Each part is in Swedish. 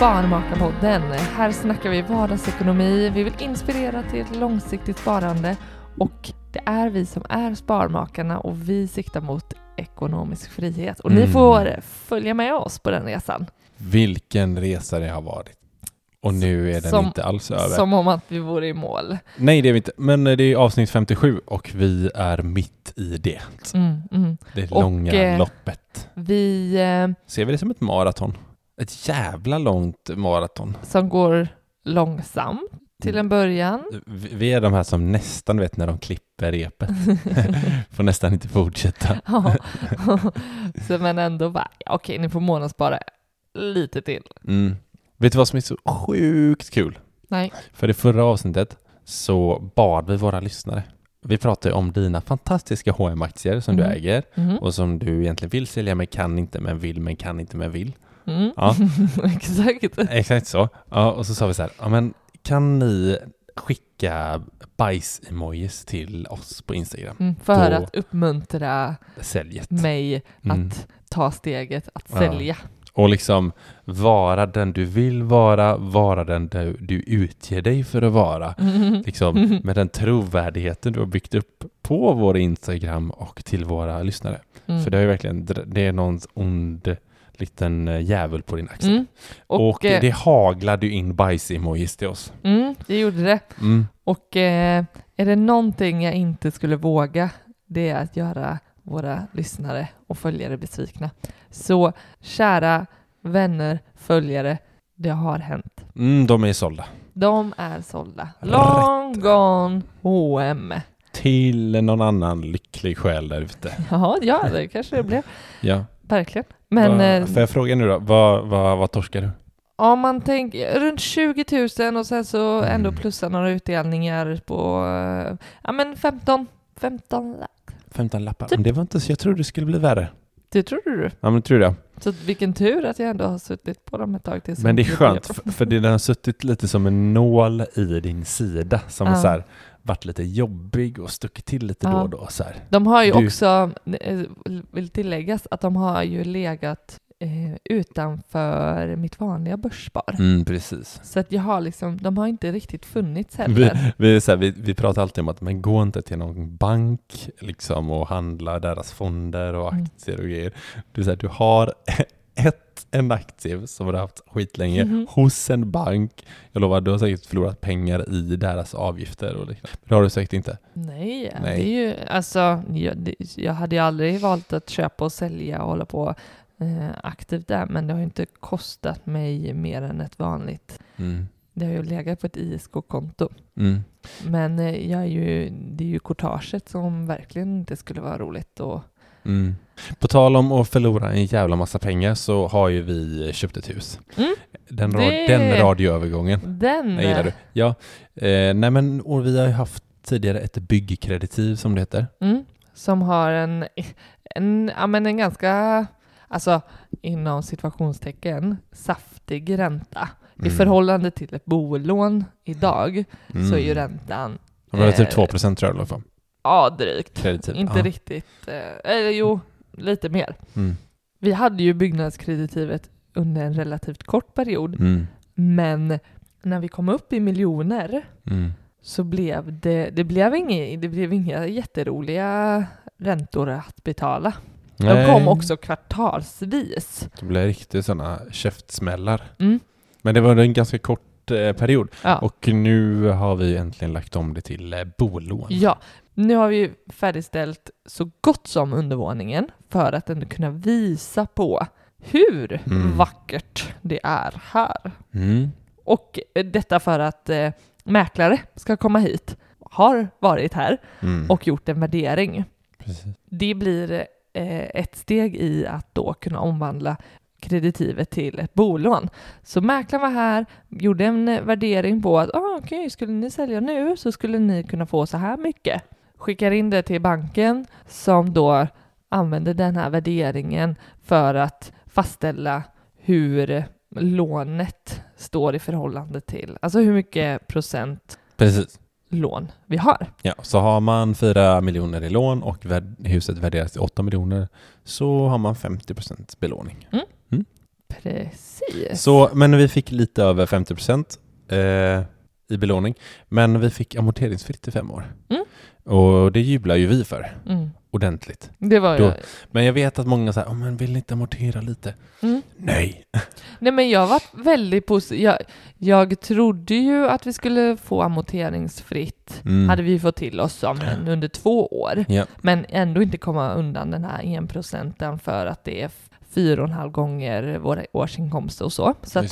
Sparmakarpodden. Här snackar vi vardagsekonomi, vi vill inspirera till ett långsiktigt sparande och det är vi som är Sparmakarna och vi siktar mot ekonomisk frihet. Och ni Mm. får följa med oss på den resan. Vilken resa det har varit. Och nu är den Som- inte alls över. Som om att vi vore i mål. Nej, det är vi inte. Men det är avsnitt 57 och vi är mitt i det. Mm, mm. Det Och, långa eh, loppet. Vi eh, Ser vi det som ett maraton? Ett jävla långt maraton. som går långsamt till en början. Vi är de här som nästan vet när de klipper repet. Får nästan inte fortsätta. Ja. så men ändå bara, okej, ni får månadsspara lite till. Mm. Vet du vad som är så sjukt kul? Nej. För i förra avsnittet så bad vi våra lyssnare. Vi pratade om dina fantastiska hm aktier som Mm. du äger Mhm. och som du egentligen vill sälja men kan inte men vill men kan inte men vill. Mm. Ja. Exakt. Exakt så. Ja, och så sa vi så här, ja men kan ni skicka bajs-emojis till oss på Instagram? Mm, för Då- att uppmuntra Säljet. mig Mm. att ta steget att Ja. sälja. Och liksom vara den du vill vara, vara den du, du utger dig för att vara. Mm. Liksom med den trovärdigheten du har byggt upp på vår Instagram och till våra lyssnare. Mm. För det är verkligen, det är någon ond liten eh, jävel på din axel. Mm. Och, Och, eh, det haglade ju in bajs-emojis till oss. mm, det gjorde det. Mm. Och eh, är det någonting jag inte skulle våga, det är att göra våra lyssnare och följare besvikna. Så kära vänner, följare, det har hänt. Mm, de är sålda. De är sålda. Long gone H&M. Till någon annan lycklig själ där ute. Ja, ja, det kanske det blev. Ja. Verkligen. Men Va, eh, får jag fråga nu då, vad, vad, vad torskar du? om man tänker runt 20 000 och sen så ändå Mm. plussa några utdelningar på eh, ja men 15, 15 lax. 15 lappar. Typ. Men det var inte så, jag trodde det skulle bli värre. Det trodde du? Ja men tror jag. Så vilken tur att jag ändå har suttit på dem ett tag tills Men det är skönt, för, för det har suttit lite som en nål i din sida som har så här, varit lite jobbig och stuckit till lite Ja. då och då. Så här. De har ju Du- också, eh, vill tilläggas, att de har ju legat eh, utanför mitt vanliga börsspar. Mm, precis. Så att jag har liksom, de har inte riktigt funnits Vi, heller. vi, är så här, vi, vi pratar alltid om att men gå inte till någon bank liksom, och handla deras fonder och Mm. aktier och grejer. Du, så här, du har ett, en aktie som du har haft skitlänge Mhm. hos en bank. Jag lovar, du har säkert förlorat pengar i deras avgifter och liknande. Men det har du säkert inte. Nej, Nej. det är ju, alltså, jag, det, jag hade ju aldrig valt att köpa och sälja och hålla på eh, aktivt där, men det har ju inte kostat mig mer än ett vanligt. Mm. Det har ju legat på ett ISK-konto. Mm. Men eh, jag är ju, det är ju courtaget som verkligen inte skulle vara roligt och Mm. På tal om att förlora en jävla massa pengar så har ju vi köpt ett hus. Mm. Den, ra- Det- den radioövergången. den... Jag gillar du. Ja, eh, nej men och vi har ju haft tidigare ett byggkreditiv som det heter. Mm, som har en, en, ja, men en ganska, alltså inom situationstecken, saftig ränta. I Mm. förhållande till ett bolån idag så är ju Mm. räntan, Det var typ eh, 2 procent tror jag i alla fall. Ja drygt. Kreditiv. Inte ja. riktigt, eh, eller jo, lite mer. Mm. Vi hade ju byggnadskreditivet under en relativt kort period, Mm. men när vi kom upp i miljoner Mm. så blev det, det blev inga, det blev inga jätteroliga räntor att betala. De Nej, kom också kvartalsvis. Det blev riktigt sådana käftsmällar. Mm. Men det var en ganska kort period. Ja. Och nu har vi äntligen lagt om det till eh, bolån. ja, nu har vi färdigställt så gott som undervåningen för att ändå kunna visa på hur Mm. vackert det är här. Mm. Och detta för att eh, mäklare ska komma hit, har varit här Mm. och gjort en värdering. Precis. Det blir eh, ett steg i att då kunna omvandla kreditivet till ett bolån. Så mäklaren var här, gjorde en eh, värdering på att ah, okej, skulle ni sälja nu så skulle ni kunna få så här mycket. Skickar in det till banken som då använder den här värderingen för att fastställa hur lånet står i förhållande till, alltså hur mycket procent Precis. lån vi har. Ja, så har man 4 miljoner i lån och huset värderas till 8 miljoner så har man 50 procents belåning. Precis. Så, men vi fick lite över 50 procent eh, i belåning. Men vi fick amorteringsfritt i fem år. Mm. Och det jublar ju vi för Mm. Ordentligt. Det var. Då- Men jag vet att många säger, oh, men vill ni inte amortera lite? Mm. Nej. Nej men jag var väldigt positiv. Jag, jag trodde ju att vi skulle få amorteringsfritt. Mm. Hade vi fått till oss som en under två år. Ja. Men ändå inte komma undan den här 1 procenten för att det är fyra och en halv gånger våra årsinkomster och så. Så.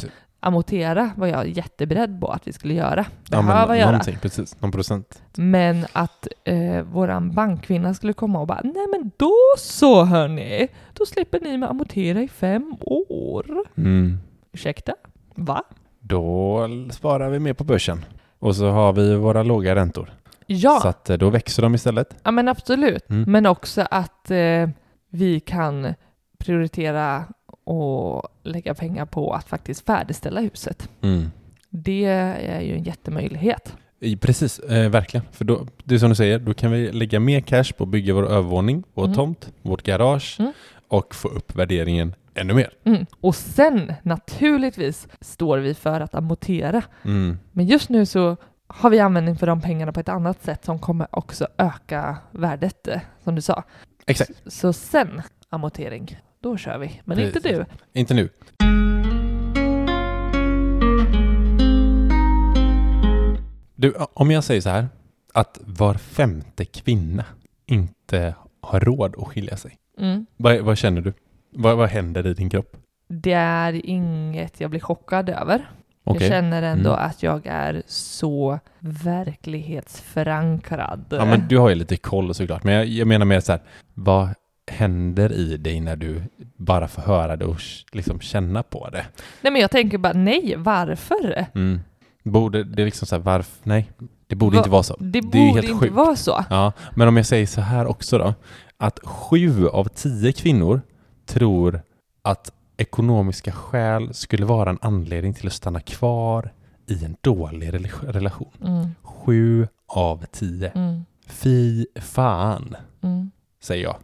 Amortera var jag jätteberedd på att vi skulle göra. ja, Behöva men göra. precis. Någon procent. Men att eh, våran bankkvinna skulle komma och bara nej men då så hörni, då slipper ni med amortera i fem år. Mm. Ursäkta? Va? Då sparar vi mer på börsen. Och så har vi våra låga räntor. Ja, Så att eh, då växer de istället. ja men absolut. Mm. Men också att eh, vi kan prioritera och lägga pengar på att faktiskt färdigställa huset. Mm. Det är ju en jättemöjlighet. Precis, eh, verkligen. För då, det är som du säger, då kan vi lägga mer cash på att bygga vår övervåning, vår Mm. tomt, vårt garage Mm. och få upp värderingen ännu mer. Mm. Och sen naturligtvis står vi för att amortera. Mm. Men just nu så har vi användning för de pengarna på ett annat sätt som kommer också öka värdet, eh, som du sa. Exakt, Så sen amortering, då kör vi. Men inte Precis. du. inte nu. Du, om jag säger så här, att var femte kvinna inte har råd att skilja sig. Mm. Vad, vad känner du? Vad, vad händer i din kropp? Det är inget jag blir chockad över. Okej. Jag känner ändå Mm. att jag är så verklighetsförankrad. Ja, men du har ju lite koll såklart. Men jag, jag menar mer så här, vad händer i dig när du bara får höra det och liksom känna på det? Nej men jag tänker bara, nej, varför? Mm. Borde det liksom så här, varför? Nej, det borde Va- inte vara så. Det är borde inte sjukt. vara så. Ja, men om jag säger så här också då, att sju av tio kvinnor tror att ekonomiska skäl skulle vara en anledning till att stanna kvar i en dålig rela- relation. Mm, Sju av tio. mm, Fy fan, mm, säger jag.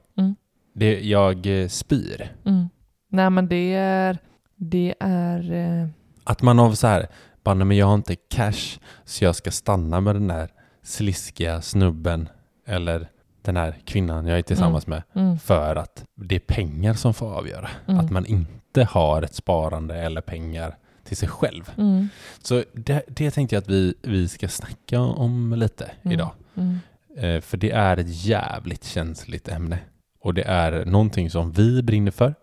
Mm. Det, jag eh, spyr. mm. Nej men det är, det är, eh, Att man av så här, bara, "Nej, men jag har inte cash så jag ska stanna med den där sliskiga snubben eller den här kvinnan jag är tillsammans med mm, för att det är pengar som får avgöra. mm, Att man inte har ett sparande eller pengar till sig själv. mm, Så det, det tänkte jag att vi, vi ska snacka om lite Mm. idag. mm. Eh, för det är ett jävligt känsligt ämne. Och det är någonting som vi brinner för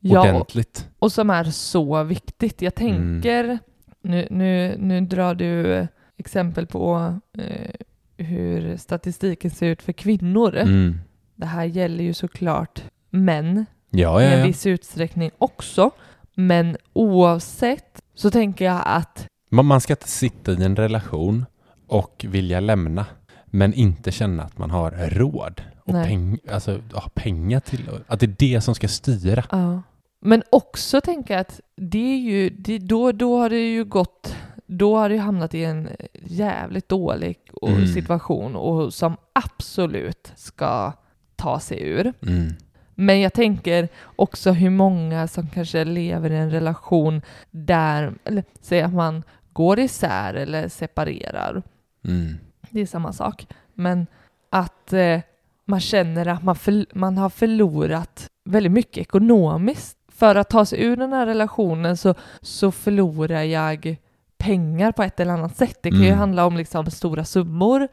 Ja, och, ordentligt. och som är så viktigt. Jag Mm. tänker, nu, nu, nu drar du exempel på eh, hur statistiken ser ut för kvinnor. Mm. Det här gäller ju såklart män Ja, i ja, en ja. viss utsträckning också. Men oavsett så tänker jag att Man, man ska inte sitta i en relation och vilja lämna men inte känna att man har råd och Nej. peng, alltså, ha pengar till att det är det som ska styra. Ja. Men också tänka att det är ju, det, då, då har det ju gått, då har det ju hamnat i en jävligt dålig Mm. situation och som absolut ska ta sig ur. Mm. Men jag tänker också hur många som kanske lever i en relation där, eller säg att man går isär eller separerar. Mm. Det är samma sak. Men att eh, man känner att man, förl- man har förlorat väldigt mycket ekonomiskt. För att ta sig ur den här relationen så, så förlorar jag pengar på ett eller annat sätt. Det kan ju Mm. handla om liksom stora summor,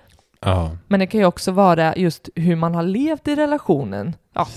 Ja, men det kan ju också vara just hur man har levt i relationen. Ja,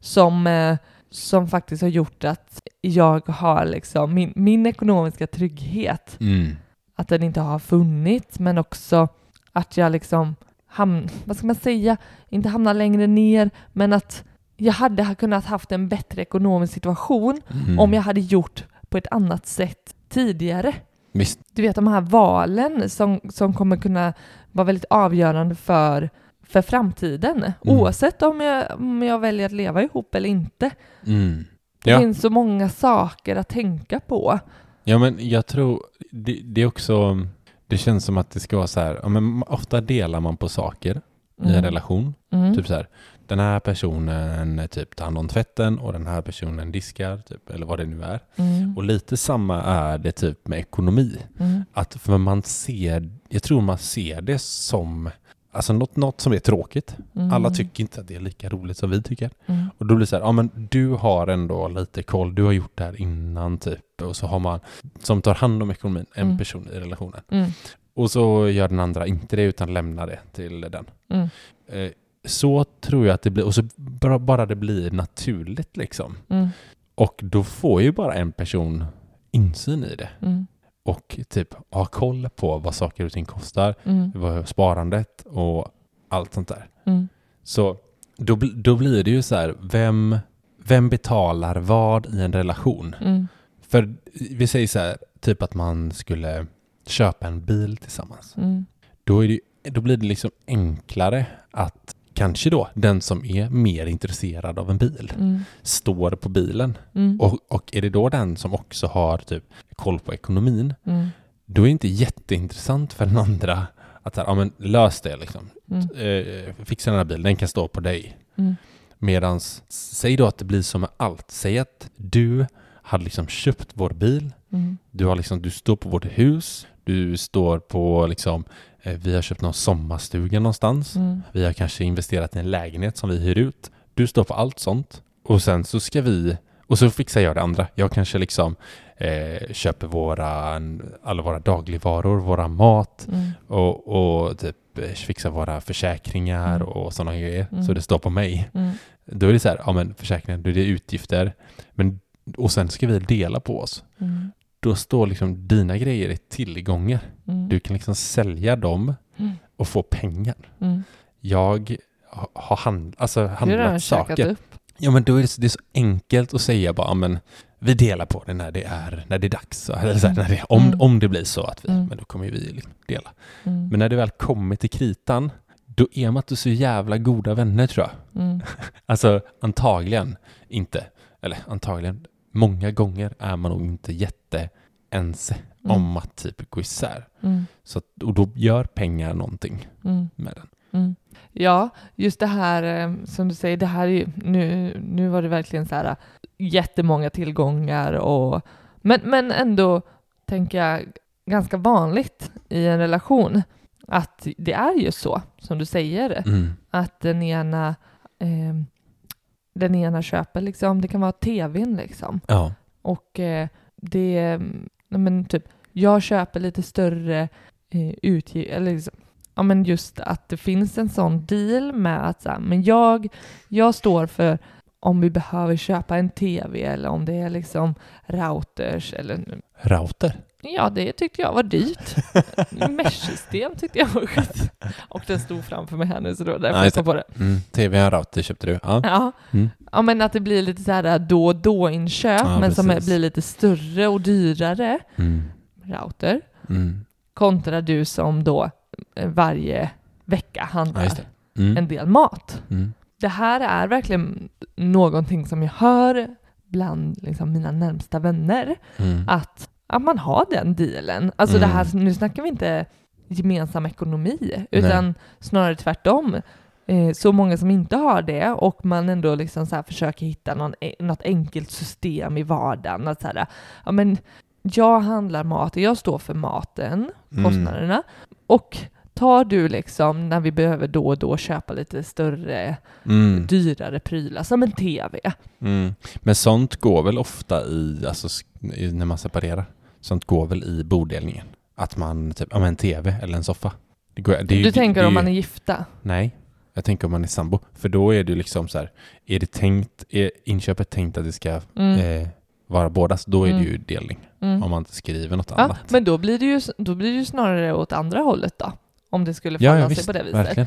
som, eh, som faktiskt har gjort att jag har liksom min, min ekonomiska trygghet Mm. att den inte har funnits, men också att jag liksom hamn, vad ska man säga, inte hamnar längre ner, men att jag hade ha kunnat haft en bättre ekonomisk situation Mm. om jag hade gjort på ett annat sätt tidigare. Visst. Du vet de här valen som, som kommer kunna vara väldigt avgörande för, för framtiden, Mm. oavsett om jag, om jag väljer att leva ihop eller inte. Mm. Det Ja. finns så många saker att tänka på. Ja, men jag tror det, det är också, det känns som att det ska vara så här, ja, men ofta delar man på saker i en Mm. relation. Mm. Typ så här, den här personen typ tar hand om tvätten och den här personen diskar, typ, eller vad det nu är. Mm. Och lite samma är det typ med ekonomi. Mm. Att för man ser, jag tror man ser det som Alltså något, något som är tråkigt. Mm. Alla tycker inte att det är lika roligt som vi tycker. Mm. Och då blir det så här, ja men du har ändå lite koll, du har gjort det här innan typ. Och så har man, som tar hand om ekonomin, en Mm. person i relationen. Mm. Och så gör den andra inte det utan lämnar det till den. Mm. Eh, så tror jag att det blir, och så bara, bara det blir naturligt liksom. Mm. Och då får ju bara en person insyn i det. Och typ ha koll på vad saker och ting kostar, Mm. vad sparandet och allt sånt där. Mm. Så då, då blir det ju så här, vem, vem betalar vad i en relation? Mm. För vi säger så här, typ att man skulle köpa en bil tillsammans. Mm. Då, är det, då blir det liksom enklare att kanske då den som är mer intresserad av en bil Mm. står på bilen. Mm. Och, och är det då den som också har typ koll på ekonomin, Mm. då är det inte jätteintressant för den andra att så här, ja, men lös det liksom. Mm. Eh, fixa den här bilen, den kan stå på dig. Mm. Medans, säg då att det blir som med allt. Säg att du hade liksom köpt vår bil, Mm. du, har liksom, du står på vårt hus, du står på liksom, vi har köpt någon sommarstuga någonstans, Mm. vi har kanske investerat i en lägenhet som vi hyr ut. Du står på allt sånt. Och sen så ska vi, och så fixar jag det andra. Jag kanske liksom eh, köper våra, alla våra dagligvaror, våra mat Mm. och, och typ eh, fixar våra försäkringar Mm. och sådana grejer. Mm. Så det står på mig. Mm. Då är det så här, ja men försäkringar, då är det utgifter. Men, och sen ska vi dela på oss. Mm. Då står liksom dina grejer i tillgångar. Mm. Du kan liksom sälja dem Mm. och få pengar. Mm. Jag ha- har hand, alltså handlat saker. Ja men då är det, så- det är så enkelt att säga bara, men vi delar på det när det är, när det är dags. Eller så här, när det, om, Mm. om det blir så att vi, Mm. men då kommer vi liksom dela. Mm. Men när det väl kommer till kritan, då är man inte så jävla goda vänner tror jag. Mm. Alltså antagligen inte. Eller antagligen, många gånger är man nog inte jätteense Mm. om att typ gå isär. Mm. Så att, och då gör pengar någonting Mm. med den. Mm. Ja, just det här eh, som du säger, det här är ju, nu, nu var det verkligen så här eh, jättemånga tillgångar och men, men ändå tänker jag ganska vanligt i en relation att det är ju så som du säger Mm. att den ena eh, den ena köper liksom, det kan vara tvn liksom Ja. och eh, det, men typ, jag köper lite större eh, utgiv eller liksom, ja men just att det finns en sån deal med att så här, men jag, jag står för om vi behöver köpa en tv eller om det är liksom routers eller Router. Ja det tyckte jag var dyrt. Mesh-system tyckte jag var skit. Och den stod framför mig här nu så då därför Ja, jag kom på det. Mm. TV och router köpte du. Ja. Ja. Mm. ja men att det blir lite så här då och då inköp Ja, men som precis. blir lite större och dyrare. Mm. Router. Mm. kontra du som då eh, varje vecka Ja, handlar det. Mm. en del mat. Mm. Det här är verkligen någonting som jag hör bland liksom, mina närmsta vänner, Mm. att, att man har den dealen. Alltså det här, Mm. nu snackar vi inte gemensam ekonomi, utan snarare tvärtom. Eh, Så många som inte har det och man ändå liksom så försöker hitta någon, e- något enkelt system i vardagen. Att så här, ja, men jag handlar mat, jag står för maten, Mm. kostnaderna. Och tar du liksom när vi behöver då och då köpa lite större, Mm. dyrare prylar, som en TV. Mm. Men sånt går väl ofta i, alltså när man separerar, sånt går väl i bodelningen. Att man, typ, ja men en TV eller en soffa. Det går, det Du tänker det är om man är gifta? Nej, jag tänker om man är sambo. För då är det liksom så här, är det tänkt, är inköpet tänkt att det ska Mm. eh, vara bådas, då är Mm. det ju delning. Mm. Om man inte skriver något Ja, annat. men då blir, det ju, då blir det ju snarare åt andra hållet då. Om det skulle ja, falla ja, sig visst, på det viset. verkligen.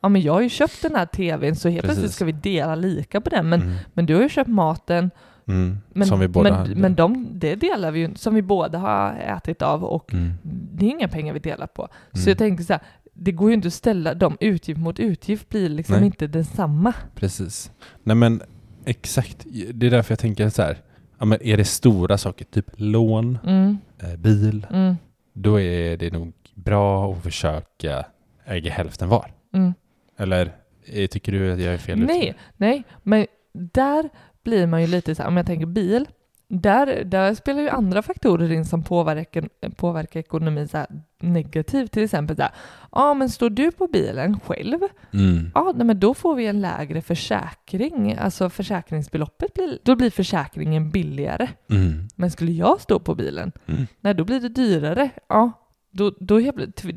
Ja, men jag har ju köpt den här TVn så helt plötsligt ska vi dela lika på den. Men, mm. men du har ju köpt maten, Mm. men, Som vi båda men, men de, det delar vi ju, som vi båda har ätit av och mm. det är inga pengar vi delar på. Så Mm. jag tänker så här, det går ju inte att ställa dem utgift mot utgift blir liksom Nej. inte densamma. Precis. Nej men exakt, det är därför jag tänker så här. Ja, men är det stora saker, typ lån, Mm, eh, bil, mm, då är det nog bra att försöka äga hälften var. mm, Eller eh, tycker du att jag är fel ute? Nej, nej, men där blir man ju lite så här, om jag tänker bil, där, där spelar ju andra faktorer in som påverkar, påverkar ekonomin så negativt. Till exempel så här, ja men står du på bilen själv, Mm. ja nej, men då får vi en lägre försäkring, alltså försäkringsbeloppet blir, då blir försäkringen billigare. Mm. Men skulle jag stå på bilen, Mm. nej då blir det dyrare. Ja, då, då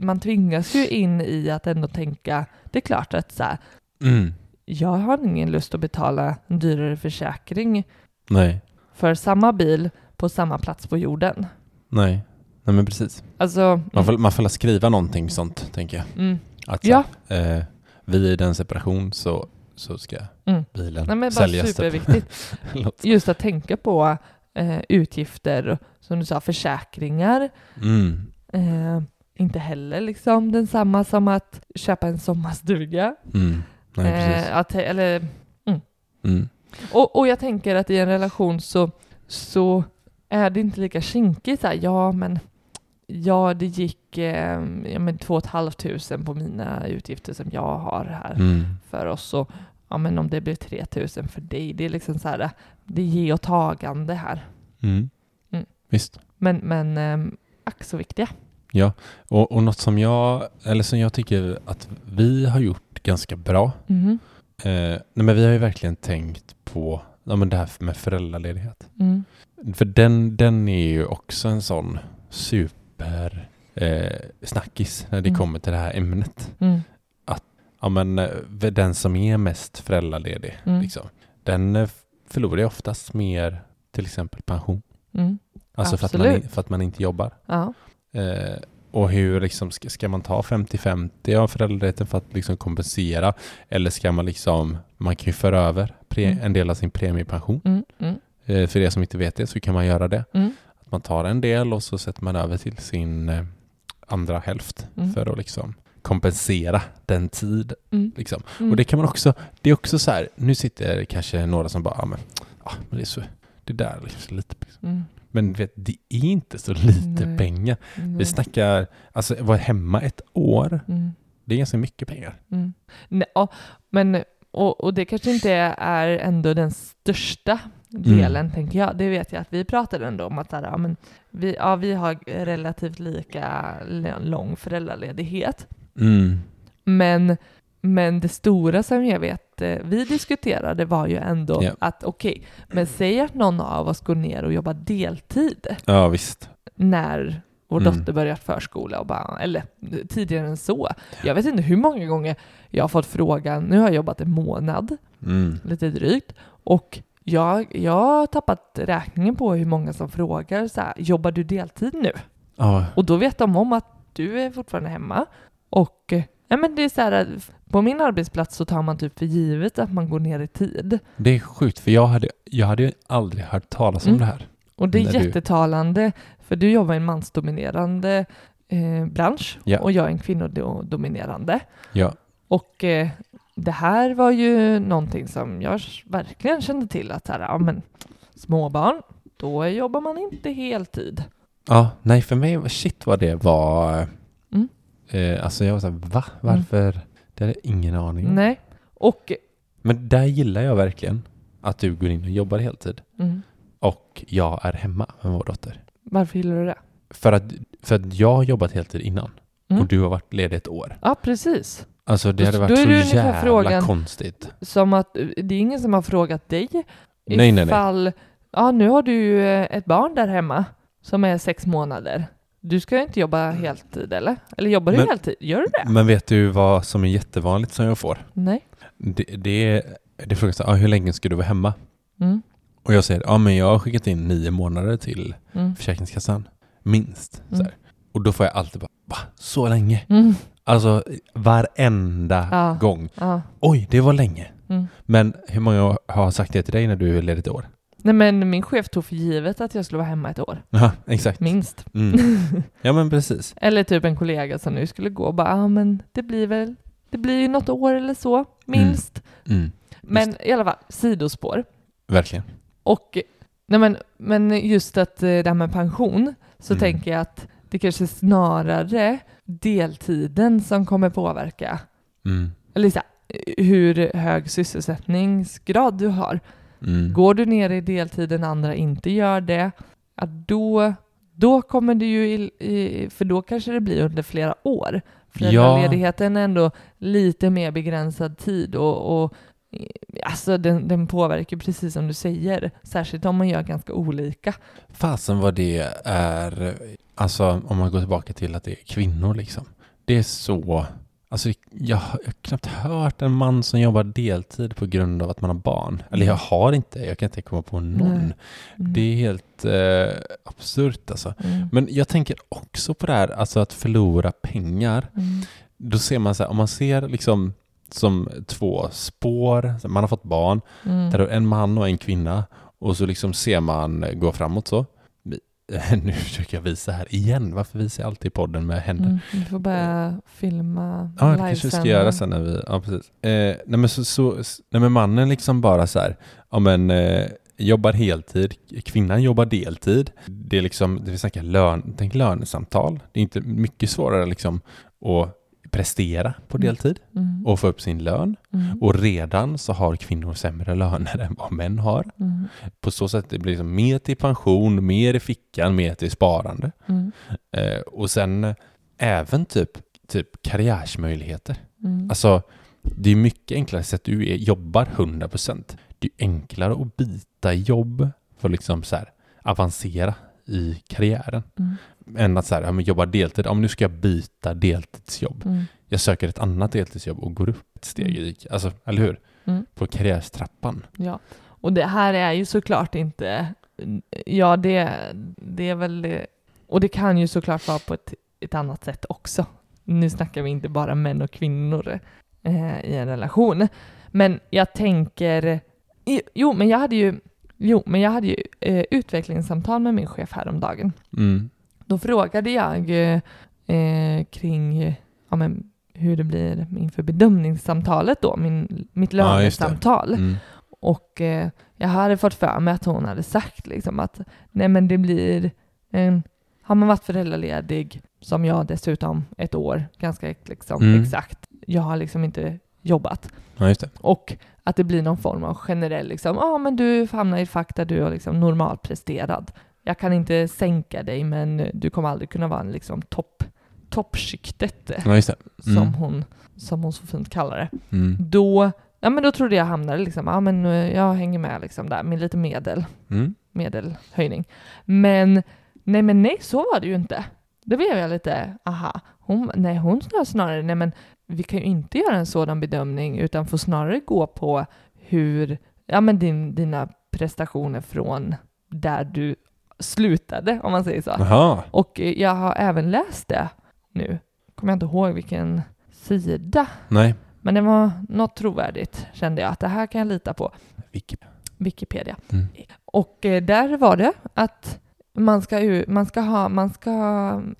man tvingas ju in i att ändå tänka, det är klart att så här, Mm. Jag har ingen lust att betala en dyrare försäkring Nej. för samma bil på samma plats på jorden. Nej. Nej men precis. Alltså, Man får, man får skriva någonting sånt, tänker jag. mm, Att Ja. eh, vid en separation så, så ska mm. bilen Nej, men bara säljas. typ. superviktigt. Just att tänka på eh, utgifter, som du sa, försäkringar. mm. Eh, inte heller liksom densamma som att köpa en sommarstuga. Mm. Nej, precis. Eh, att, eller, Mm. och, och jag tänker att i en relation så, så är det inte lika kinkigt. Så här, ja, men ja, det gick eh, ja, men två och ett halvt tusen på mina utgifter som jag har här Mm. för oss. Och, ja, men om det blir tre tusen för dig, det är liksom så här, det är ge och tagande här. Mm. Mm. Visst. Men, men eh, ack så viktiga. Och, och något som jag, eller som jag tycker att vi har gjort ganska bra. Mhm. Eh, nej men vi har ju verkligen tänkt på ja, men det här med föräldraledighet. Mm. För den, den är ju också en sån super eh, snackis när det Mm. kommer till det här ämnet. Mm. Ja, men, eh, den som är mest föräldraledig, Mm. liksom, den eh, förlorar ju oftast mer till exempel pension. Mm. Alltså för att, man, för att man inte jobbar. Ja. Eh, och hur liksom, ska, ska man ta 50-50 av föräldraledigheten för att liksom kompensera? Eller ska man liksom, man kan ju föra över pre, Mm. en del av sin premiepension. Mm. Mm. Eh, för er som inte vet det så kan man göra det. Mm. Att man tar en del och så sätter man över till sin eh, andra hälft Mm. för att liksom kompensera den tid. Mm. Liksom. Och det kan man också, det är också så här, nu sitter kanske några som bara, ja men, ja, men det är så, det där är liksom lite, Mm. men vet, det är inte så lite Nej. pengar. Mm. Vi snackar, alltså vara hemma ett år, Mm. det är ganska mycket pengar. Mm. Nej, ja, men, och, och det kanske inte är ändå den största delen, Mm. tänker jag. Det vet jag att vi pratade ändå om att här, ja, men vi, ja, vi har relativt lika lång föräldraledighet. Mm. Men, men det stora som jag vet eh, vi diskuterade var ju ändå Ja. att okej, men säg att någon av oss går ner och jobbar deltid Ja visst. när vår Mm. dotter börjat förskola och bara, eller tidigare än så. Jag vet inte hur många gånger jag har fått frågan, nu har jag jobbat en månad, Mm. lite drygt, och jag, jag har tappat räkningen på hur många som frågar så här, jobbar du deltid nu? Ja, Och då vet de om att du är fortfarande hemma. Och eh, men det är så här, att på min arbetsplats så tar man typ för givet att man går ner i tid. det är sjukt för jag hade, jag hade aldrig hört talas om Mm. det här. Och det är När du- jättetalande, för du jobbar i en mansdominerande eh, bransch Ja. och jag är en kvinnodominerande. Ja. Och eh, det här var ju någonting som jag verkligen kände till att här, ja, men, småbarn, då jobbar man inte heltid. Ja, nej för mig, shit vad det var. Mm. Eh, alltså jag var såhär, va? Varför? Det hade jag ingen aning om. Nej. Och Men där gillar jag verkligen att du går in och jobbar heltid. mm, Och jag är hemma med vår dotter. varför gillar du det? För att, för att jag har jobbat heltid innan. Mm. Och du har varit ledig ett år. Ja, precis. Alltså det hade varit är så jävla frågan- konstigt. Som att det är ingen som har frågat dig Nej, nej, nej. ifall, ja nu har du eh, ett barn där hemma som är sex månader. Du ska inte jobba heltid eller? Eller jobbar du Men- heltid? Gör du det? Men vet du vad som är jättevanligt som jag får? Nej. Det, det, det frågas ah, hur länge ska du vara hemma? Mm. Och jag säger, ja men jag har skickat in nio månader till Mm. Försäkringskassan. Minst. Mm. Och då får jag alltid bara, va? Så länge? Mm. Alltså varenda Ja. gång. Ja. Oj, det var länge. Mm. Men hur många har sagt det till dig när du är ledig ett år? Nej men min chef tog för givet att jag skulle vara hemma ett år. Ja, exakt. Minst. Mm. Ja men precis. eller typ en kollega som nu skulle gå och bara, ja men det blir väl, det blir ju något år eller så, minst. Mm. Men i alla fall, sidospår. Verkligen. Och nej men, men just att eh, det här med pension så Mm. tänker jag att det kanske snarare deltiden som kommer påverka. Mm. Eller så hur hög sysselsättningsgrad du har. Mm. Går du ner i deltid, den andra inte gör det, ja, då, då kommer det ju, i, i, för då kanske det blir under flera år. Föräldraledigheten är ändå lite mer begränsad tid och, och alltså den, den påverkar precis som du säger, särskilt om man gör ganska olika. Fasen vad det är, alltså om man går tillbaka till att det är kvinnor liksom. Det är så, alltså jag jag har knappt hört en man som jobbar deltid på grund av att man har barn. Eller jag har inte, jag kan inte komma på någon. Mm. Det är helt eh, absurt alltså. Mm. Men jag tänker också på det här, alltså att förlora pengar. Mm. Då ser man så här, om man ser liksom som två spår, man har fått barn, Mm. där en man och en kvinna och så liksom ser man gå framåt så. Nu försöker jag visa här igen, varför visar jag alltid podden med händer? Mm. Vi får börja filma Ja, det kanske vi ska göra sen när vi, ja precis. Eh, nej men så, så, nej men mannen liksom bara så här, ja men eh, jobbar heltid, kvinnan jobbar deltid. Det är liksom, det vill snacka lön, tänk lönesamtal. Det är inte mycket svårare liksom att prestera på Mm. deltid Mm. och få upp sin lön. Mm. Och redan så har kvinnor sämre löner än vad män har. Mm. På så sätt det blir liksom mer till pension, mer i fickan, mer till sparande. Mm. Eh, och sen eh, även typ, typ karriärsmöjligheter. Mm. Alltså, det är mycket enklare sätt du är, jobbar 100%. Det är enklare att byta jobb för liksom så här avancera i karriären. Mm. Än att så här, ja, men jobba deltid. Om nu ska jag byta deltidsjobb. Mm. Jag söker ett annat deltidsjobb och går upp ett steg i, alltså, eller hur? Mm. På karriärstrappan. Ja, och det här är ju såklart inte, ja det, det är väl, och det kan ju såklart vara på ett, ett annat sätt också. Nu snackar vi inte bara män och kvinnor eh, i en relation. Men jag tänker, jo men jag hade ju, jo men jag hade ju eh, utvecklingssamtal med min chef häromdagen. Mm. Då frågade jag eh, eh, kring eh, ja, men, hur det blir inför bedömningssamtalet då, min, mitt Ja, lönesamtal. Mm. Och eh, jag hade fått för mig att hon hade sagt liksom att nej men det blir en, har man varit föräldraledig som jag dessutom ett år ganska liksom Mm. exakt. Jag har liksom inte jobbat. Ja. Och att det blir någon form av generell liksom, ja men du hamnar i fack där du är liksom normalpresterad. Jag kan inte sänka dig men du kommer aldrig kunna vara en liksom topp, toppskiktet Ja, det. som, Mm. hon, som hon så fint kallar det Mm. då, ja men då trodde jag hamnade liksom, ja men eh, jag hänger med liksom där med lite medel, Mm. medelhöjning. Men nej men nej, så var det ju inte. Det blev jag lite, aha, hon, nej hon snarare, nej men vi kan ju inte göra en sådan bedömning utan får snarare gå på hur, ja men din, dina prestationer från där du slutade, om man säger så. Jaha. Och eh, jag har även läst det nu, kommer jag inte ihåg vilken sida Nej. men det var något trovärdigt kände jag att det här kan jag lita på. Wikipedia. Mm. Och eh, där var det att man ska, ju, man ska, ha, man ska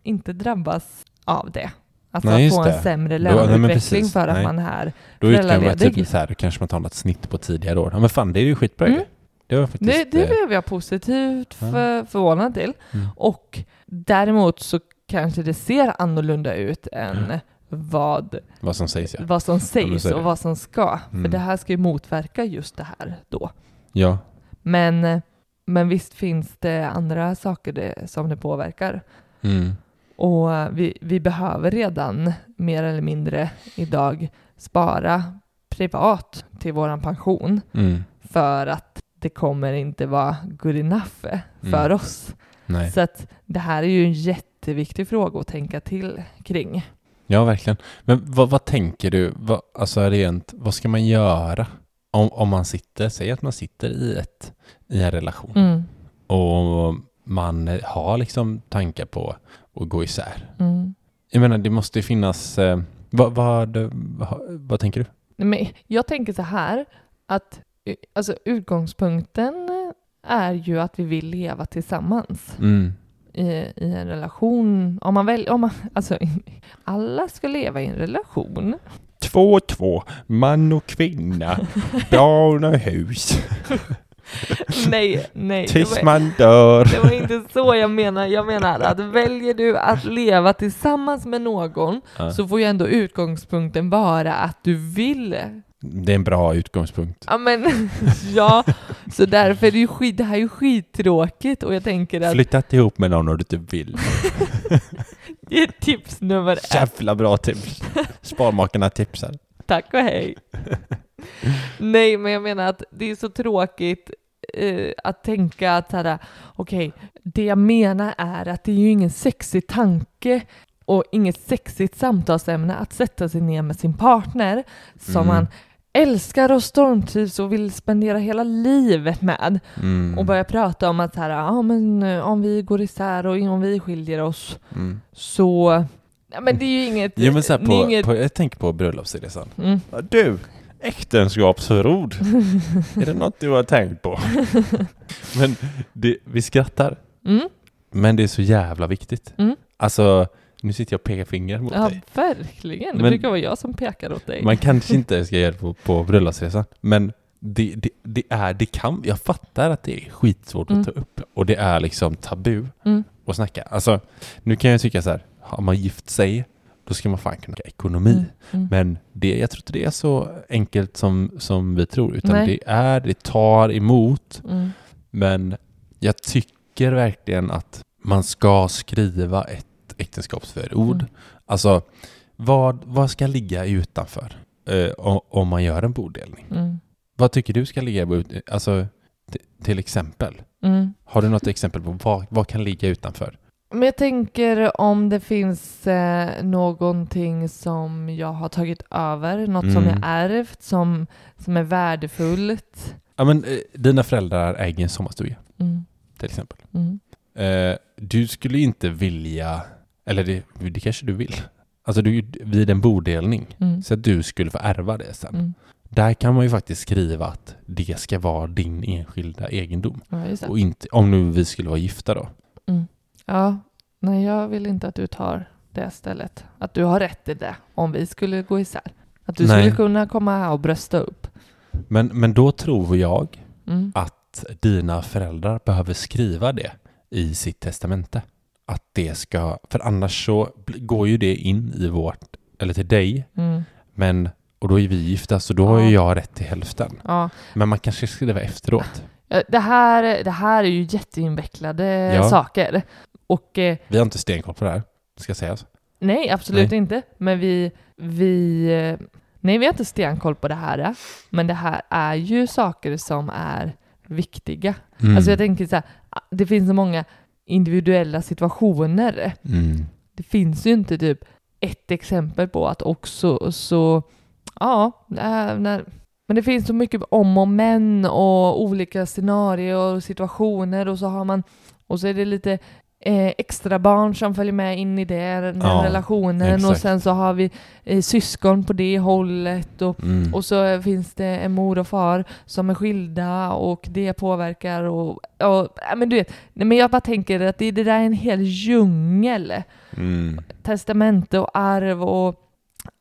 inte drabbas av det. Alltså Nej, att få det. en sämre nej, men löneutveckling för att Nej. man är Då utgår man Föräldraledig. typ så här, då kanske man tar något snitt på tidigare år. Ja men fan, det är ju skitbra Mm. Det var faktiskt... det, det eh, blev jag positivt för, förvånad till. mm. Och däremot så kanske det ser annorlunda ut än vad, Vad som sägs ja. vad som sägs och vad som ska. För Mm. det här ska ju motverka just det här då. Ja. Men, men visst finns det andra saker det, som det påverkar. Mm. Och vi, vi behöver redan mer eller mindre idag spara privat till våran pension Mm. för att det kommer inte vara good enough för Mm. oss. Nej. Så att det här är ju en jätteviktig fråga att tänka till kring. Ja, verkligen. Men vad, vad tänker du, vad, alltså rent, vad ska man göra om, om man sitter, säg att man sitter i, ett, i en relation Mm, och man har liksom tankar på att gå isär. mm. Jag menar, det måste ju finnas, eh, vad, vad, vad, vad tänker du? Men jag tänker så här att alltså, utgångspunkten är ju att vi vill leva tillsammans. Mm. i, i en relation, om man väl, om man, alltså alla ska leva i en relation. Två och två, man och kvinna, barn och hus. nej, nej. Tills var- man dör. Det var inte så jag menar. Jag menar att väljer du att leva tillsammans med någon Ja. så får ju ändå utgångspunkten vara att du vill. Det är en bra utgångspunkt. Ja, men ja, så därför är det ju skit, det här är ju skittråkigt och jag tänker att Flytta inte ihop med någon om du inte vill. det är tips nummer ett. Jävla bra tips. Sparmakarna tipsar. Tack och hej. Nej, men jag menar att det är så tråkigt eh, att tänka att så här, okej, det jag menar är att det är ju ingen sexig tanke och inget sexigt samtalsämne att sätta sig ner med sin partner som Mm. man älskar och stormtrivs och vill spendera hela livet med Mm. och börja prata om att så här, ja, men eh, om vi går isär och om vi skiljer oss Mm. så Ja, men det är ju inget... Jo men så på, inget på, jag tänker på bröllopsresan. mm. Du, äktenskapsförord. är det något du har tänkt på? men det, vi skrattar. Mm. Men det är så jävla viktigt. Mm. Alltså, nu sitter jag och pekar finger mot Ja, dig. verkligen. Det Men- brukar vara jag som pekar åt dig. Man kanske inte ska göra det på, på bröllopsresan, men det, det, det är, det kan, jag fattar att det är skitsvårt Mm. att ta upp och det är liksom tabu Mm. att snacka. Alltså, nu kan jag tycka så här, har man gift sig, då ska man fan kunna ekonomi. Mm. Mm. Men det, jag tror inte det är så enkelt som, som vi tror, utan Nej. det är, det tar emot. Mm. Men jag tycker verkligen att man ska skriva ett äktenskapsförord. Mm. Alltså, vad, vad ska ligga utanför eh, om man gör en bodelning? Mm. Vad tycker du ska ligga ut- alltså, till exempel? Mm. Har du något exempel på vad, vad kan ligga utanför? Men jag tänker om det finns eh, någonting som jag har tagit över, något som Mm. jag ärvt, som, som är värdefullt. Ja, men, eh, dina föräldrar äger en sommarstuga, Mm. till exempel. Mm. Eh, du skulle inte vilja, eller det, det kanske du vill, alltså du, vid en bodelning, Mm. så att du skulle få ärva det sen. Mm. Där kan man ju faktiskt skriva att det ska vara din enskilda egendom. Ja. Och inte, om nu vi skulle vara gifta då. Ja, nej jag vill inte att du tar det stället. Att du har rätt till det om vi skulle gå isär. Att du Nej. skulle kunna komma här och brösta upp. Men, men då tror jag Mm. att dina föräldrar behöver skriva det i sitt testamente. Att det ska, för annars så går ju det in i vårt, eller till dig, Mm. men, och då är vi gifta så då har ju jag rätt till hälften. Ja. Men man kanske ska skriva efteråt. Ja, Det här, det här är ju jätteinvecklade Ja. saker. Och eh, Vi har inte stenkoll på det här, ska sägas. nej, absolut Nej. inte. Men vi, vi, eh, nej, vi har inte stenkoll på det här. eh. Men det här är ju saker som är viktiga. Mm. Alltså jag tänker så här, ah, det finns så många individuella situationer. Mm. Det finns ju inte typ ett exempel på att också så, ja, när, men det finns så mycket om och men och olika scenarier och situationer och så har man, och så är det lite eh, extra barn som följer med in i det, den Ja, relationen och exakt. sen så har vi eh, syskon på det hållet och Mm. och så finns det en mor och far som är skilda och det påverkar och, och ja, men du vet, men jag bara tänker att det, det där är en hel djungel. Mm. Testamente och arv och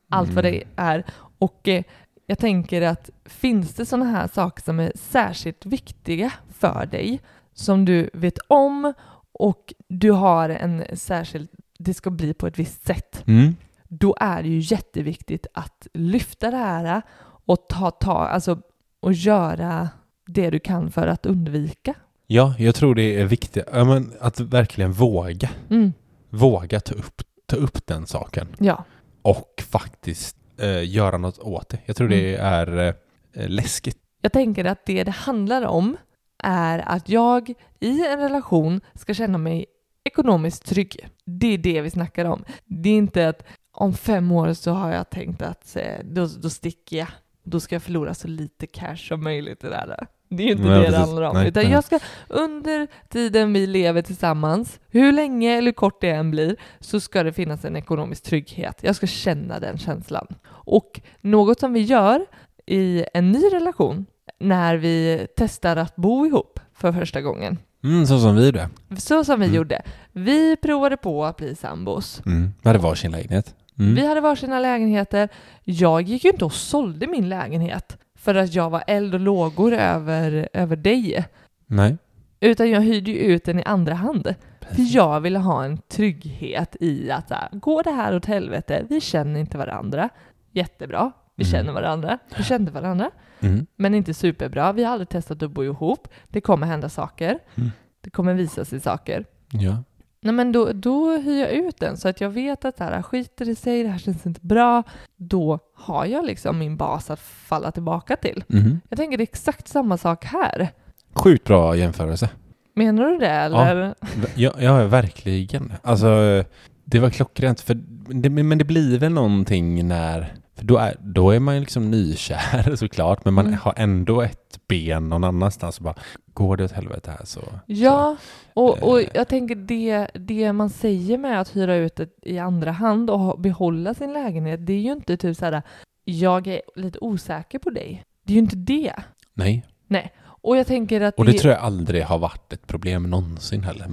allt vad det Mm. är. Och eh, jag tänker att finns det sådana här saker som är särskilt viktiga för dig, som du vet om och du har en särskild, det ska bli på ett visst sätt, Mm. då är det ju jätteviktigt att lyfta det här och ta, ta, alltså, och göra det du kan för att undvika. Ja, jag tror det är viktigt ja, men att verkligen våga. Mm. Våga ta upp, ta upp den saken Ja. och faktiskt eh, göra något åt det. Jag tror det Mm. är eh, läskigt. Jag tänker att det det handlar om är att jag i en relation ska känna mig ekonomiskt trygg. Det är det vi snackar om. Det är inte att om fem år så har jag tänkt att eh, då, då sticker jag. Då ska jag förlora så lite cash som möjligt i det där. Det är ju inte Nej, det det handlar om. Nej, utan nej. jag ska under tiden vi lever tillsammans, hur länge eller kort det än blir, så ska det finnas en ekonomisk trygghet. Jag ska känna den känslan. Och något som vi gör i en ny relation när vi testar att bo ihop för första gången. Mm, så som vi det. Så som vi Mm. gjorde. Vi provade på att bli sambos. Mm. Vi hade varsin lägenhet. Mm. Vi hade varsina lägenheter. Jag gick ju inte och sålde min lägenhet för att jag var eld och lågor över, över dig. Nej. Utan jag hyrde ju ut den i andra hand. För jag ville ha en trygghet i att så här, går det här åt helvete, vi känner inte varandra. Jättebra, vi Mm. känner varandra. Vi kände varandra, Mm. men inte superbra. Vi har aldrig testat att bo ihop. Det kommer hända saker. Mm. Det kommer visa sig saker. Ja. Nej men då, då hyr jag ut den så att jag vet att det här skiter det sig, det här känns inte bra. Då har jag liksom min bas att falla tillbaka till. Mhm. Jag tänker det är exakt samma sak här. Sjukt bra jämförelse. Menar du det eller? Ja, ja, verkligen. Alltså, det var klockrent. För det, men det blir väl någonting när... För då är, då är man ju liksom nykär såklart, men man Mm. har ändå ett ben någon annanstans. Och bara, går det åt helvete här så... Ja, och, och Eh. jag tänker det, det man säger med att hyra ut det i andra hand och behålla sin lägenhet, det är ju inte typ såhär, jag är lite osäker på dig. Det är ju inte det. Nej, Och jag tänker att och det tror jag aldrig har varit ett problem någonsin heller.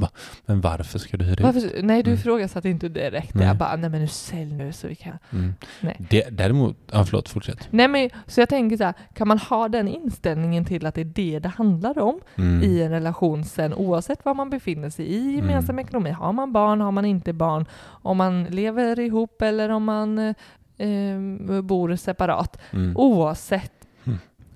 Men varför ska du hyra ut? Varför, nej, du Mm. ifrågasatte inte direkt. Nej. Jag bara, nej men nu sälj nu så vi kan. Mm. Nej. Det, däremot, ja förlåt, fortsätt. Nej men, så jag tänker så här, kan man ha den inställningen till att det är det det handlar om Mm. i en relation sen, oavsett var man befinner sig i gemensam Mm. ekonomi. Har man barn, har man inte barn, om man lever ihop eller om man eh, eh, bor separat. Mm. Oavsett, Mm.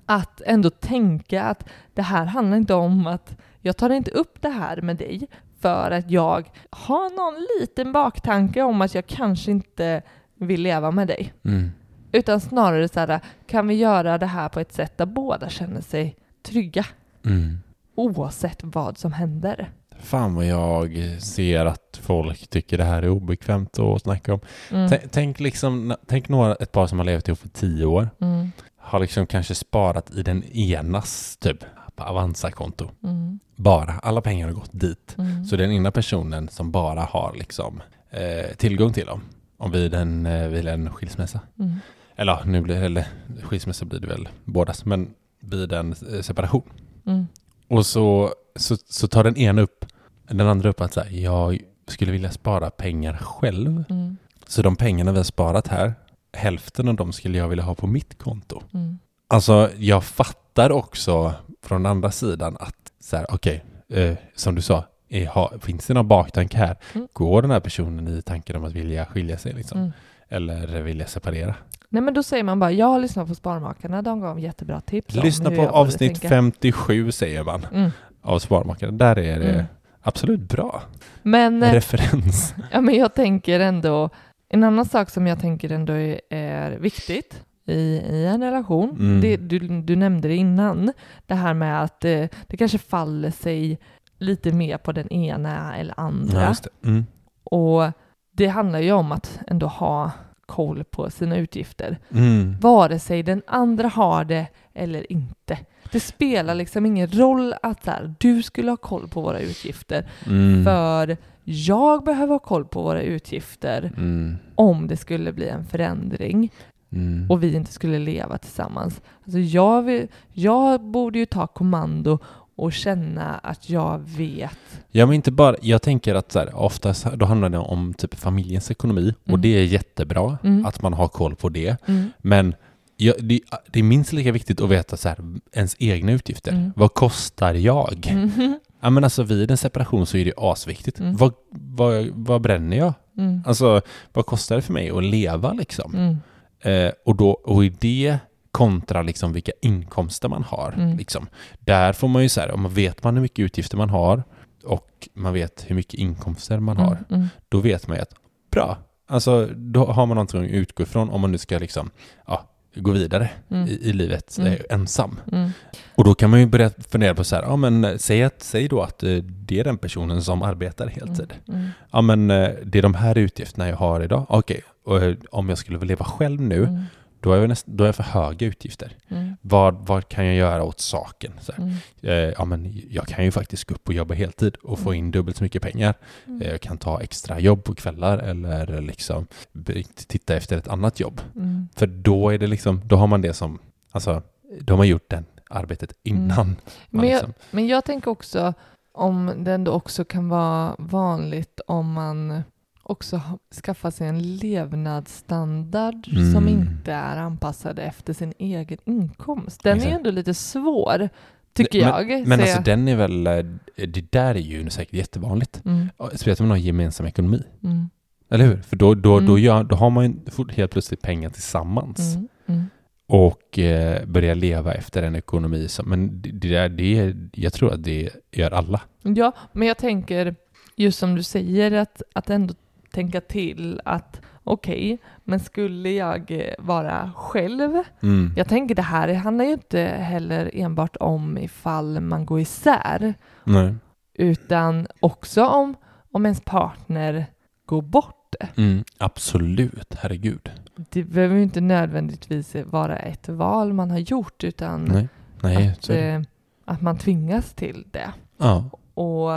Att ändå tänka att det här handlar inte om att jag tar inte upp det här med dig för att jag har någon liten baktanke om att jag kanske inte vill leva med dig. Mm. Utan snarare så här, kan vi göra det här på ett sätt där båda känner sig trygga Mm. oavsett vad som händer? Fan vad jag ser att folk tycker det här är obekvämt att snacka om. Mm. Tänk, liksom, tänk några, ett par som har levt ihop för tio år. Mm. Har liksom kanske sparat i den enas typ på Avanza-konto. Mm. Bara, alla pengar har gått dit. Mm. Så den ena personen som bara har liksom eh, tillgång till dem. Om vid en, eh, vid en skilsmässa. Mm. Eller nu blir eller skilsmässa blir det väl bådas. Men vid en eh, separation. Mm. Och så, så, så tar den ena upp, den andra upp att så här, jag skulle vilja spara pengar själv. Mm. Så de pengarna vi har sparat här, hälften av dem skulle jag vilja ha på mitt konto. Mm. Alltså jag fattar också från andra sidan att så här, okej, eh, som du sa, är, ha, finns det någon baktanke här? Mm. Går den här personen i tanken om att vilja skilja sig liksom? Mm. Eller vilja separera? Nej men då säger man bara, jag har lyssnat på Sparmakarna, de gav jättebra tips Lyssna på avsnitt tänka. 57 säger man Mm. av Sparmakarna. Där är det Mm. absolut bra. Men, eh, Referens. ja, men jag tänker ändå, en annan sak som jag tänker ändå är, viktigt i, i en relation, Mm. det, du, du nämnde det innan, det här med att eh, det kanske faller sig lite mer på den ena eller andra. Ja, det. Mm. Och det handlar ju om att ändå ha koll på sina utgifter. Mm. Vare sig den andra har det eller inte. Det spelar liksom ingen roll att så här, du skulle ha koll på våra utgifter. Mm. För jag behöver ha koll på våra utgifter Mm. om det skulle bli en förändring Mm. och vi inte skulle leva tillsammans. Alltså jag, vill, jag borde ju ta kommando och känna att jag vet. Ja men inte bara, jag tänker att så här, oftast då handlar det om typ familjens ekonomi och Mm. det är jättebra Mm. att man har koll på det. Mm. Men jag, det, det är minst lika viktigt att veta så här, ens egna utgifter. Mm. Vad kostar jag? Mhm. Ja men alltså vid en separation så är det asviktigt. Mm. Vad, vad, vad bränner jag? Mm. Alltså vad kostar det för mig att leva liksom? Mm. Eh, och, då, och i det kontra liksom vilka inkomster man har. Mm. Liksom. Där får man ju så här, om man vet man hur mycket utgifter man har och man vet hur mycket inkomster man har, Mm. Mm. då vet man ju att bra, alltså då har man någonting att utgå ifrån om man nu ska liksom, ja, gå vidare Mm. i, i livet Mm. eh, ensam. Mm. Och då kan man ju börja fundera på så här, ja men eh, säg, att, säg då att eh, det är den personen som arbetar heltid. Mm. Ja men det är de här utgifterna jag har idag. Okej, eh, om jag skulle leva själv nu, Mm. Då är jag, näst, då är jag för höga utgifter. Mm. Vad, vad kan jag göra åt saken? Mm. eh, ja, men jag kan ju faktiskt gå upp och jobba heltid och få Mm. in dubbelt så mycket pengar. Mm. Eh, jag kan ta extra jobb på kvällar eller liksom titta efter ett annat jobb. Mm. För då är det liksom, då har man det som, alltså, då har man gjort det arbetet innan. Mm. Men jag, liksom, men jag tänker också om det ändå också kan vara vanligt om man, också skaffa sig en levnadsstandard Mm. som inte är anpassad efter sin egen inkomst. Den är Exakt. ju ändå lite svår, tycker Men- jag. Men Så alltså jag- den är väl, eh, det där är ju säkert jättevanligt. mm, Speciellt om man har gemensam ekonomi. mm, Eller hur? För då, då, då, Mm. gör, då har man ju helt plötsligt pengar tillsammans. mm, mm. och eh, börja leva efter en ekonomi som, men det, det, där, det jag tror att det gör alla. Ja, men jag tänker, just som du säger, att, att ändå tänka till att okej, men skulle jag eh, vara själv? Mm. Jag tänker det här handlar ju inte heller enbart om ifall man går isär, Nej. utan också om, om ens partner går bort. Mm. Absolut, herregud. Det behöver ju inte nödvändigtvis vara ett val man har gjort, utan Nej, Nej att, eh, att man tvingas till det. Ja. Och,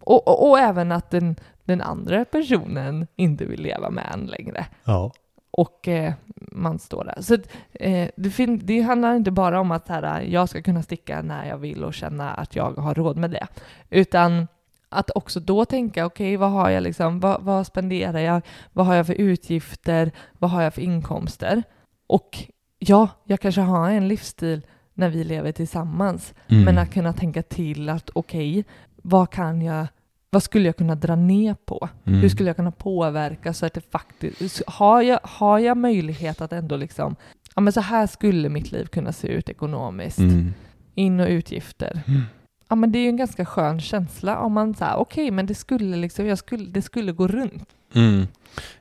och, och, och även att den, den andra personen inte vill leva med en längre. ja. Och eh, man står där. Så eh, det, fin- det handlar inte bara om att här, jag ska kunna sticka när jag vill och känna att jag har råd med det. Utan att också då tänka, okej, vad har jag liksom, vad, vad spenderar jag, vad har jag för utgifter, vad har jag för inkomster? Och ja, jag kanske har en livsstil när vi lever tillsammans, Mm. men att kunna tänka till att okej, vad kan jag, vad skulle jag kunna dra ner på? Mm. Hur skulle jag kunna påverka så att det faktiskt, har jag, har jag möjlighet att ändå liksom, ja men så här skulle mitt liv kunna se ut ekonomiskt, Mm. in och utgifter. Mm. Ja men det är ju en ganska skön känsla om man säger okej men det skulle liksom, jag skulle, det skulle gå runt. Mm.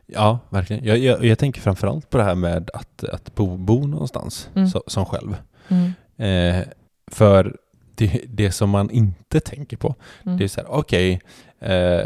Ja, verkligen. Jag, jag, jag tänker framförallt på det här med att, att bo, bo någonstans Mm. så, som själv. Mm. Eh, för det, det som man inte tänker på, Mm. det är så här, okej, eh,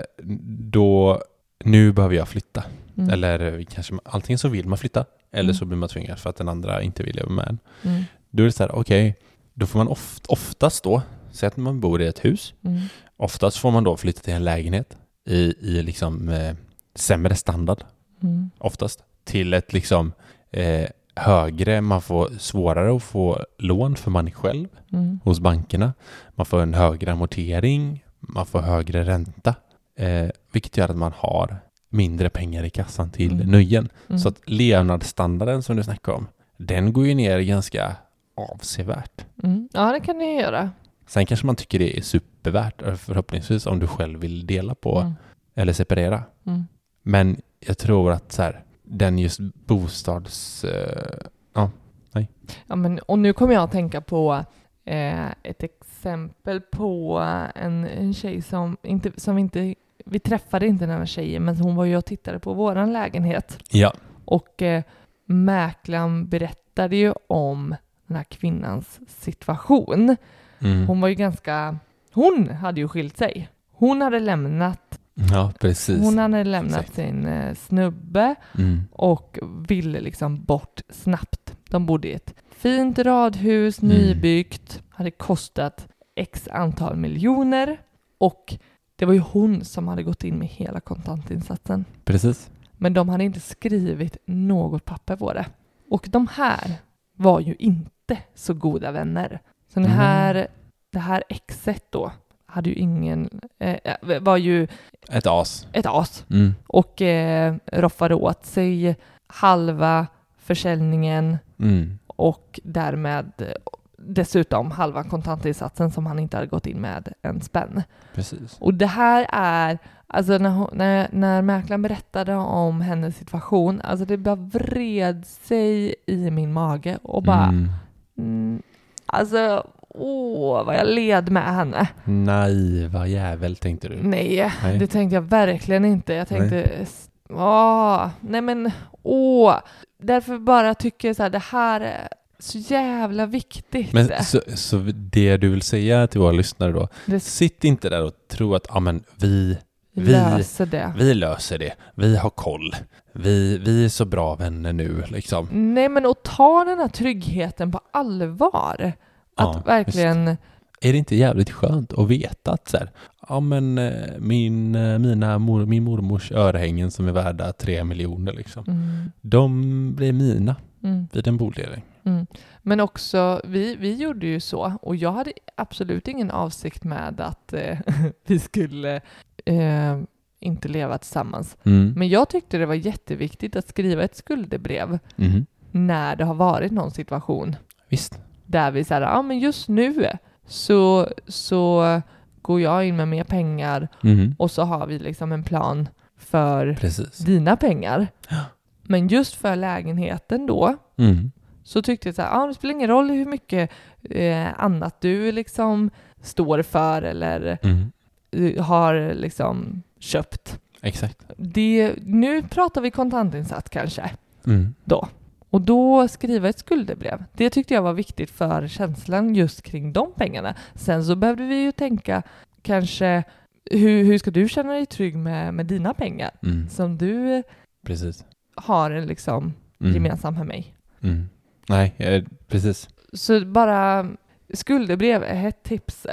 då, nu behöver jag flytta. Mm. Eller kanske antingen så vill man flytta, eller Mm. så blir man tvingad för att den andra inte vill leva med en. Mm. Då är det så här, okej, då får man oft, oftast då, säg att man bor i ett hus, Mm. oftast får man då flytta till en lägenhet i, i liksom eh, sämre standard, Mm. oftast, till ett liksom eh, högre, man får svårare att få lån för man är själv Mm. hos bankerna. Man får en högre amortering, man får högre ränta, eh, vilket gör att man har mindre pengar i kassan till Mm. nöjen. Mm. Så att levnadsstandarden som du snackar om, den går ju ner ganska avsevärt. Mm. Ja det kan ni göra. Sen kanske man tycker det är supervärt, eh, förhoppningsvis om du själv vill dela på Mm. eller separera. Mm. Men jag tror att så här, den just bostads... Eh, Ja, men, och nu kommer jag att tänka på eh, ett exempel på en, en tjej som inte, som inte, vi träffade inte den här tjejen, men hon var ju och tittade på våran lägenhet. ja. Och eh, mäklaren berättade ju om den här kvinnans situation. Mm. Hon var ju ganska, hon hade ju skilt sig. Hon hade lämnat, ja, precis. hon hade lämnat Exakt. sin eh, snubbe Mm. och ville liksom bort snabbt. De bodde i ett fint radhus, Mm. nybyggt, hade kostat x antal miljoner och det var ju hon som hade gått in med hela kontantinsatsen. Precis. Men de hade inte skrivit något papper på det. Och de här var ju inte så goda vänner. Så den Mm. här, det här exet då hade ju ingen, eh, var ju Ett as. ett as Mm. och eh, roffade åt sig halva försäljningen Mm. och därmed eh, dessutom halva kontantinsatsen som han inte hade gått in med en spänn. Precis. Och det här är, alltså när, hon, när, när mäklaren berättade om hennes situation, alltså det bara vred sig i min mage och bara, Mm. mm, alltså åh vad jag led med henne. Naiva jävel tänkte du. Nej, Nej. det tänkte jag verkligen inte. Jag tänkte, s- åh, nej men åh. Därför bara tycker jag så här, det här är så jävla viktigt. Men så, så det du vill säga till våra lyssnare då, det sitt inte där och tro att ja, men vi, vi- löser det. vi löser det, vi har koll, vi, vi är så bra vänner nu liksom. Nej men att ta den här tryggheten på allvar. Att Ja, verkligen, Är det inte jävligt skönt att veta att så här, ja men eh, min, eh, mina mor, min mormors örhängen som är värda tre miljoner liksom, mm, de blir mina mm, vid en bodelning. mm. Men också, vi, vi gjorde ju så och jag hade absolut ingen avsikt med att eh, vi skulle eh, inte leva tillsammans. Mm. Men jag tyckte det var jätteviktigt att skriva ett skuldebrev Mhm. när det har varit någon situation Visst. Där vi säger, ja men just nu så, så går jag in med mer pengar Mhm. och så har vi liksom en plan för Precis. dina pengar. Men just för lägenheten då Mm. så tyckte jag så här, ah, det spelar ingen roll hur mycket eh, annat du liksom står för eller Mm. har liksom köpt. Exakt. Det, nu pratar vi kontantinsats kanske Mm. då. Och då skriva ett skuldebrev. Det tyckte jag var viktigt för känslan just kring de pengarna. Sen så behövde vi ju tänka kanske hur, hur ska du känna dig trygg med, med dina pengar Mm. som du Precis. har liksom Mm. gemensam med mig. Mm. Nej, eh, precis. Så bara skuldebrev är ett tips.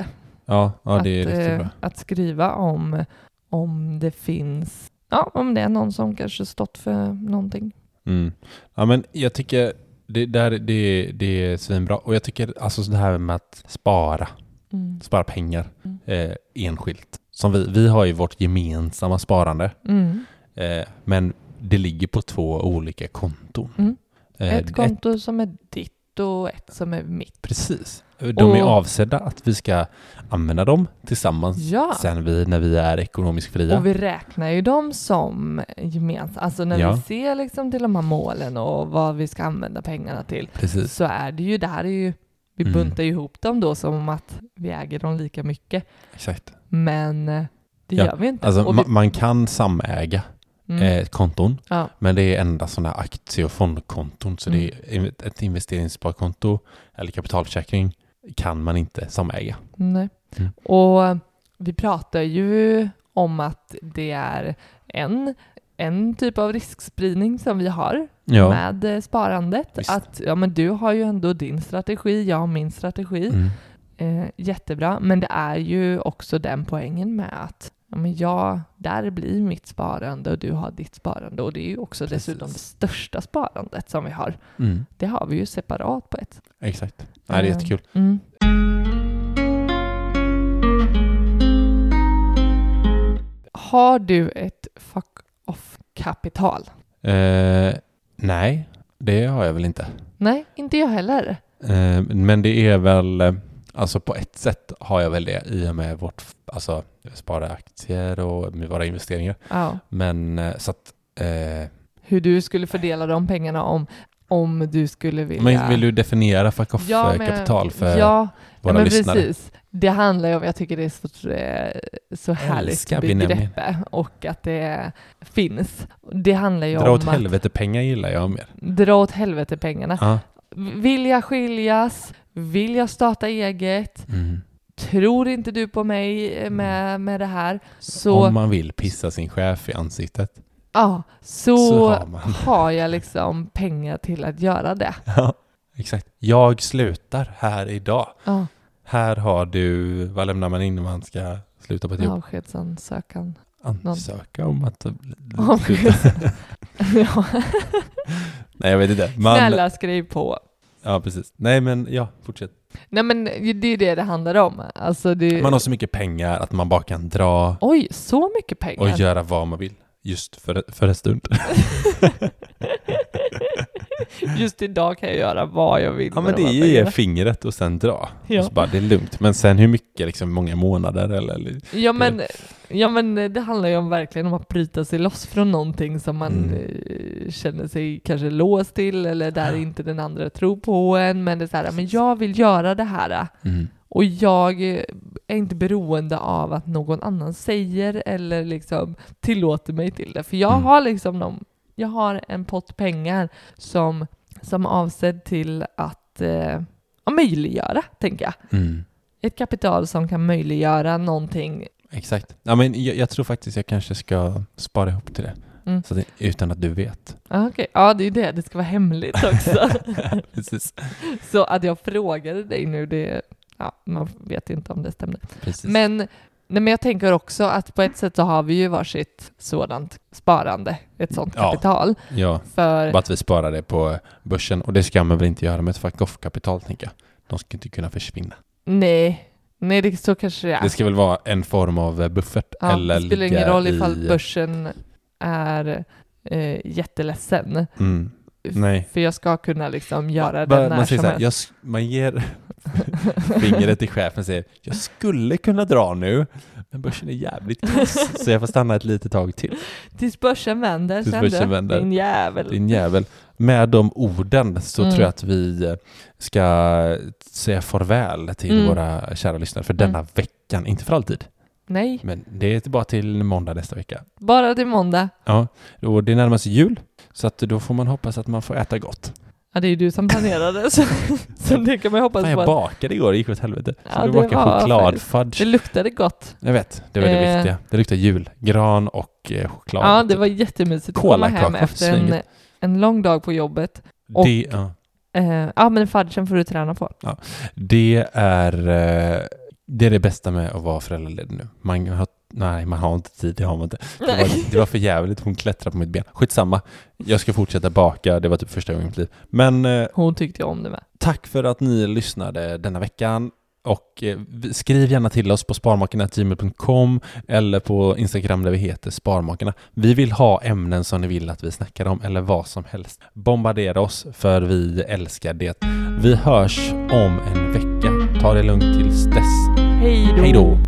Ja, ja det är att, riktigt eh, bra. att skriva om, om det finns, ja om det är någon som kanske stått för någonting. Mm. Ja, men jag tycker det, där, det, det är svinbra. Och jag tycker alltså det här med att spara, Mm. spara pengar Mm. eh, enskilt. Som vi, vi har ju vårt gemensamma sparande, Mm. eh, men det ligger på två olika konton. Mm. Eh, Ett konto som är ditt och ett som är mitt. Precis. De är avsedda att vi ska använda dem tillsammans Ja, sen vi, när vi är ekonomiskt fria. och vi räknar ju dem som gemensamt. Alltså när Ja. vi ser liksom till de här målen och vad vi ska använda pengarna till Precis. så är det ju, det här är ju, vi Mm. buntar ju ihop dem då som att vi äger dem lika mycket. Exakt. Men eh, det Ja, gör vi inte. Alltså, vi, ma- man kan samäga mm, eh, konton, ja, men det är endast sådana aktie och fondkonton. Så Mm. det är ett investeringssparkonto eller kapitalförsäkring kan man inte samäga. nej. Mm. Och vi pratar ju om att det är en, en typ av riskspridning som vi har Ja. med eh, sparandet. Visst. Att ja, men du har ju ändå din strategi, jag har min strategi. Mm. Eh, jättebra, men det är ju också den poängen med att ja, men jag, där blir mitt sparande och du har ditt sparande och det är ju också Precis. dessutom det största sparandet som vi har. Mm. Det har vi ju separat på ett. Exakt. Nej, det är Eh, jättekul. Mm. Har du ett fuck off-kapital? Eh, nej, det har jag väl inte. Nej, inte jag heller. Eh, men det är väl, eh, alltså på ett sätt har jag väl det i och med vårt, alltså spara aktier och med våra investeringar. Ja. Men eh, så att, eh, Hur du skulle fördela de pengarna om, om du skulle vilja... men vill du definiera fuck Ja, men- off-kapital för ja, våra ja, men lyssnare? Precis. Det handlar ju om, jag tycker det är så, eh, så härligt begrepp och att det finns. Det handlar ju Dra om åt att helvete pengar gillar jag mer. dra åt helvete pengarna. Ja. Vill jag skiljas? Vill jag starta eget? Mm. Tror inte du på mig eh, med, med det här? Så, Om man vill pissa sin chef i ansiktet. ja, så, Så har har jag liksom pengar till att göra det. Ja, exakt. Jag slutar här idag. Ja, Här har du, vad lämnar man in när man ska sluta på ett jobb? avskedsansökan. Ansöka om att ja. Nej, jag vet inte. Man, Snälla skriv på. Ja, precis. Nej, men ja, fortsätt. Nej men det är det det handlar om. Alltså det... Man har så mycket pengar att man bara kan dra Oj, så mycket pengar. och göra vad man vill. Just för, för en stund. Just idag kan jag göra vad jag vill Ja, men de det är ju pengarna. fingret och sen dra. Ja. Och så bara, det är lugnt. Men sen hur mycket, liksom många månader eller? Ja men, ja men det handlar ju om verkligen om att bryta sig loss från någonting som man Mm. eh, känner sig kanske låst till eller där inte den andra tror på en. Men det är så här, men jag vill göra det här. Mm. Och jag eh, är inte beroende av att någon annan säger eller liksom tillåter mig till det. För jag Mm. har liksom någon, jag har en pott pengar som, som är avsedd till att eh, möjliggöra, tänker jag. Mm. Ett kapital som kan möjliggöra någonting. Exakt. Ja, men jag, jag tror faktiskt jag kanske ska spara ihop till det. Mm. Så det- utan att du vet. Ah, Okej, ja det är det, det ska vara hemligt också. precis. Så att jag frågade dig nu, det, ja, man vet inte om det stämde. precis. Men, nej, men jag tänker också att på ett sätt så har vi ju varsitt sådant sparande, ett Ja. kapital. ja, För, bara att vi sparar det på börsen. Och det ska man väl inte göra med ett fuck off-kapital, tänker jag. De ska inte kunna försvinna. nej, Nej, det, så kanske det är. Det ska väl vara en form av eh, buffert ja, eller det spelar ingen roll ifall i... börsen är eh, jätteledsen. Mm. Nej. För jag ska kunna liksom göra Bara- det när man, säger som helst. jag, man ger fingret till chefen och säger jag skulle kunna dra nu, men börsen är jävligt kass så jag får stanna ett litet tag till. Tills börsen vänder Tills sen börsen vänder. Din jävel. Din jävel. Med de orden så Mm. tror jag att vi eh, ska säga farväl till Mm. våra kära lyssnare för denna veckan, inte för alltid. Nej, Men det är bara till måndag nästa vecka. bara till måndag. Ja, och det närmar sig jul så att då får man hoppas att man får äta gott. Ja, det är ju du som planerade, så, så det kan man ju hoppas Fan, på. jag bakade igår, det gick åt helvete. Ja, du det bakade chokladfudge. Det luktade gott. Jag vet, det var det Eh. viktiga. Det luktar jul. Gran och eh, choklad. Ja, det var jättemysigt att komma hem efter en, en lång dag på jobbet. och- det, ja, Eh, ja, men fudgen får du träna på. det, är, eh, det är det bästa med att vara föräldraledig nu. Man har, nej, man har inte tid, det har man inte. Det var, det var för jävligt, hon klättrade på mitt ben. Skitsamma, jag ska fortsätta baka, det var typ första gången i mitt liv. Men eh, Hon tyckte om det med. Tack för att ni lyssnade denna veckan. Och eh, skriv gärna till oss på sparmakarna.gmail.com eller på Instagram där vi heter Sparmakarna. Vi vill ha ämnen som ni vill att vi snackar om eller vad som helst. Bombardera oss för vi älskar det. Vi hörs om en vecka. Ta det lugnt tills dess. Hej då!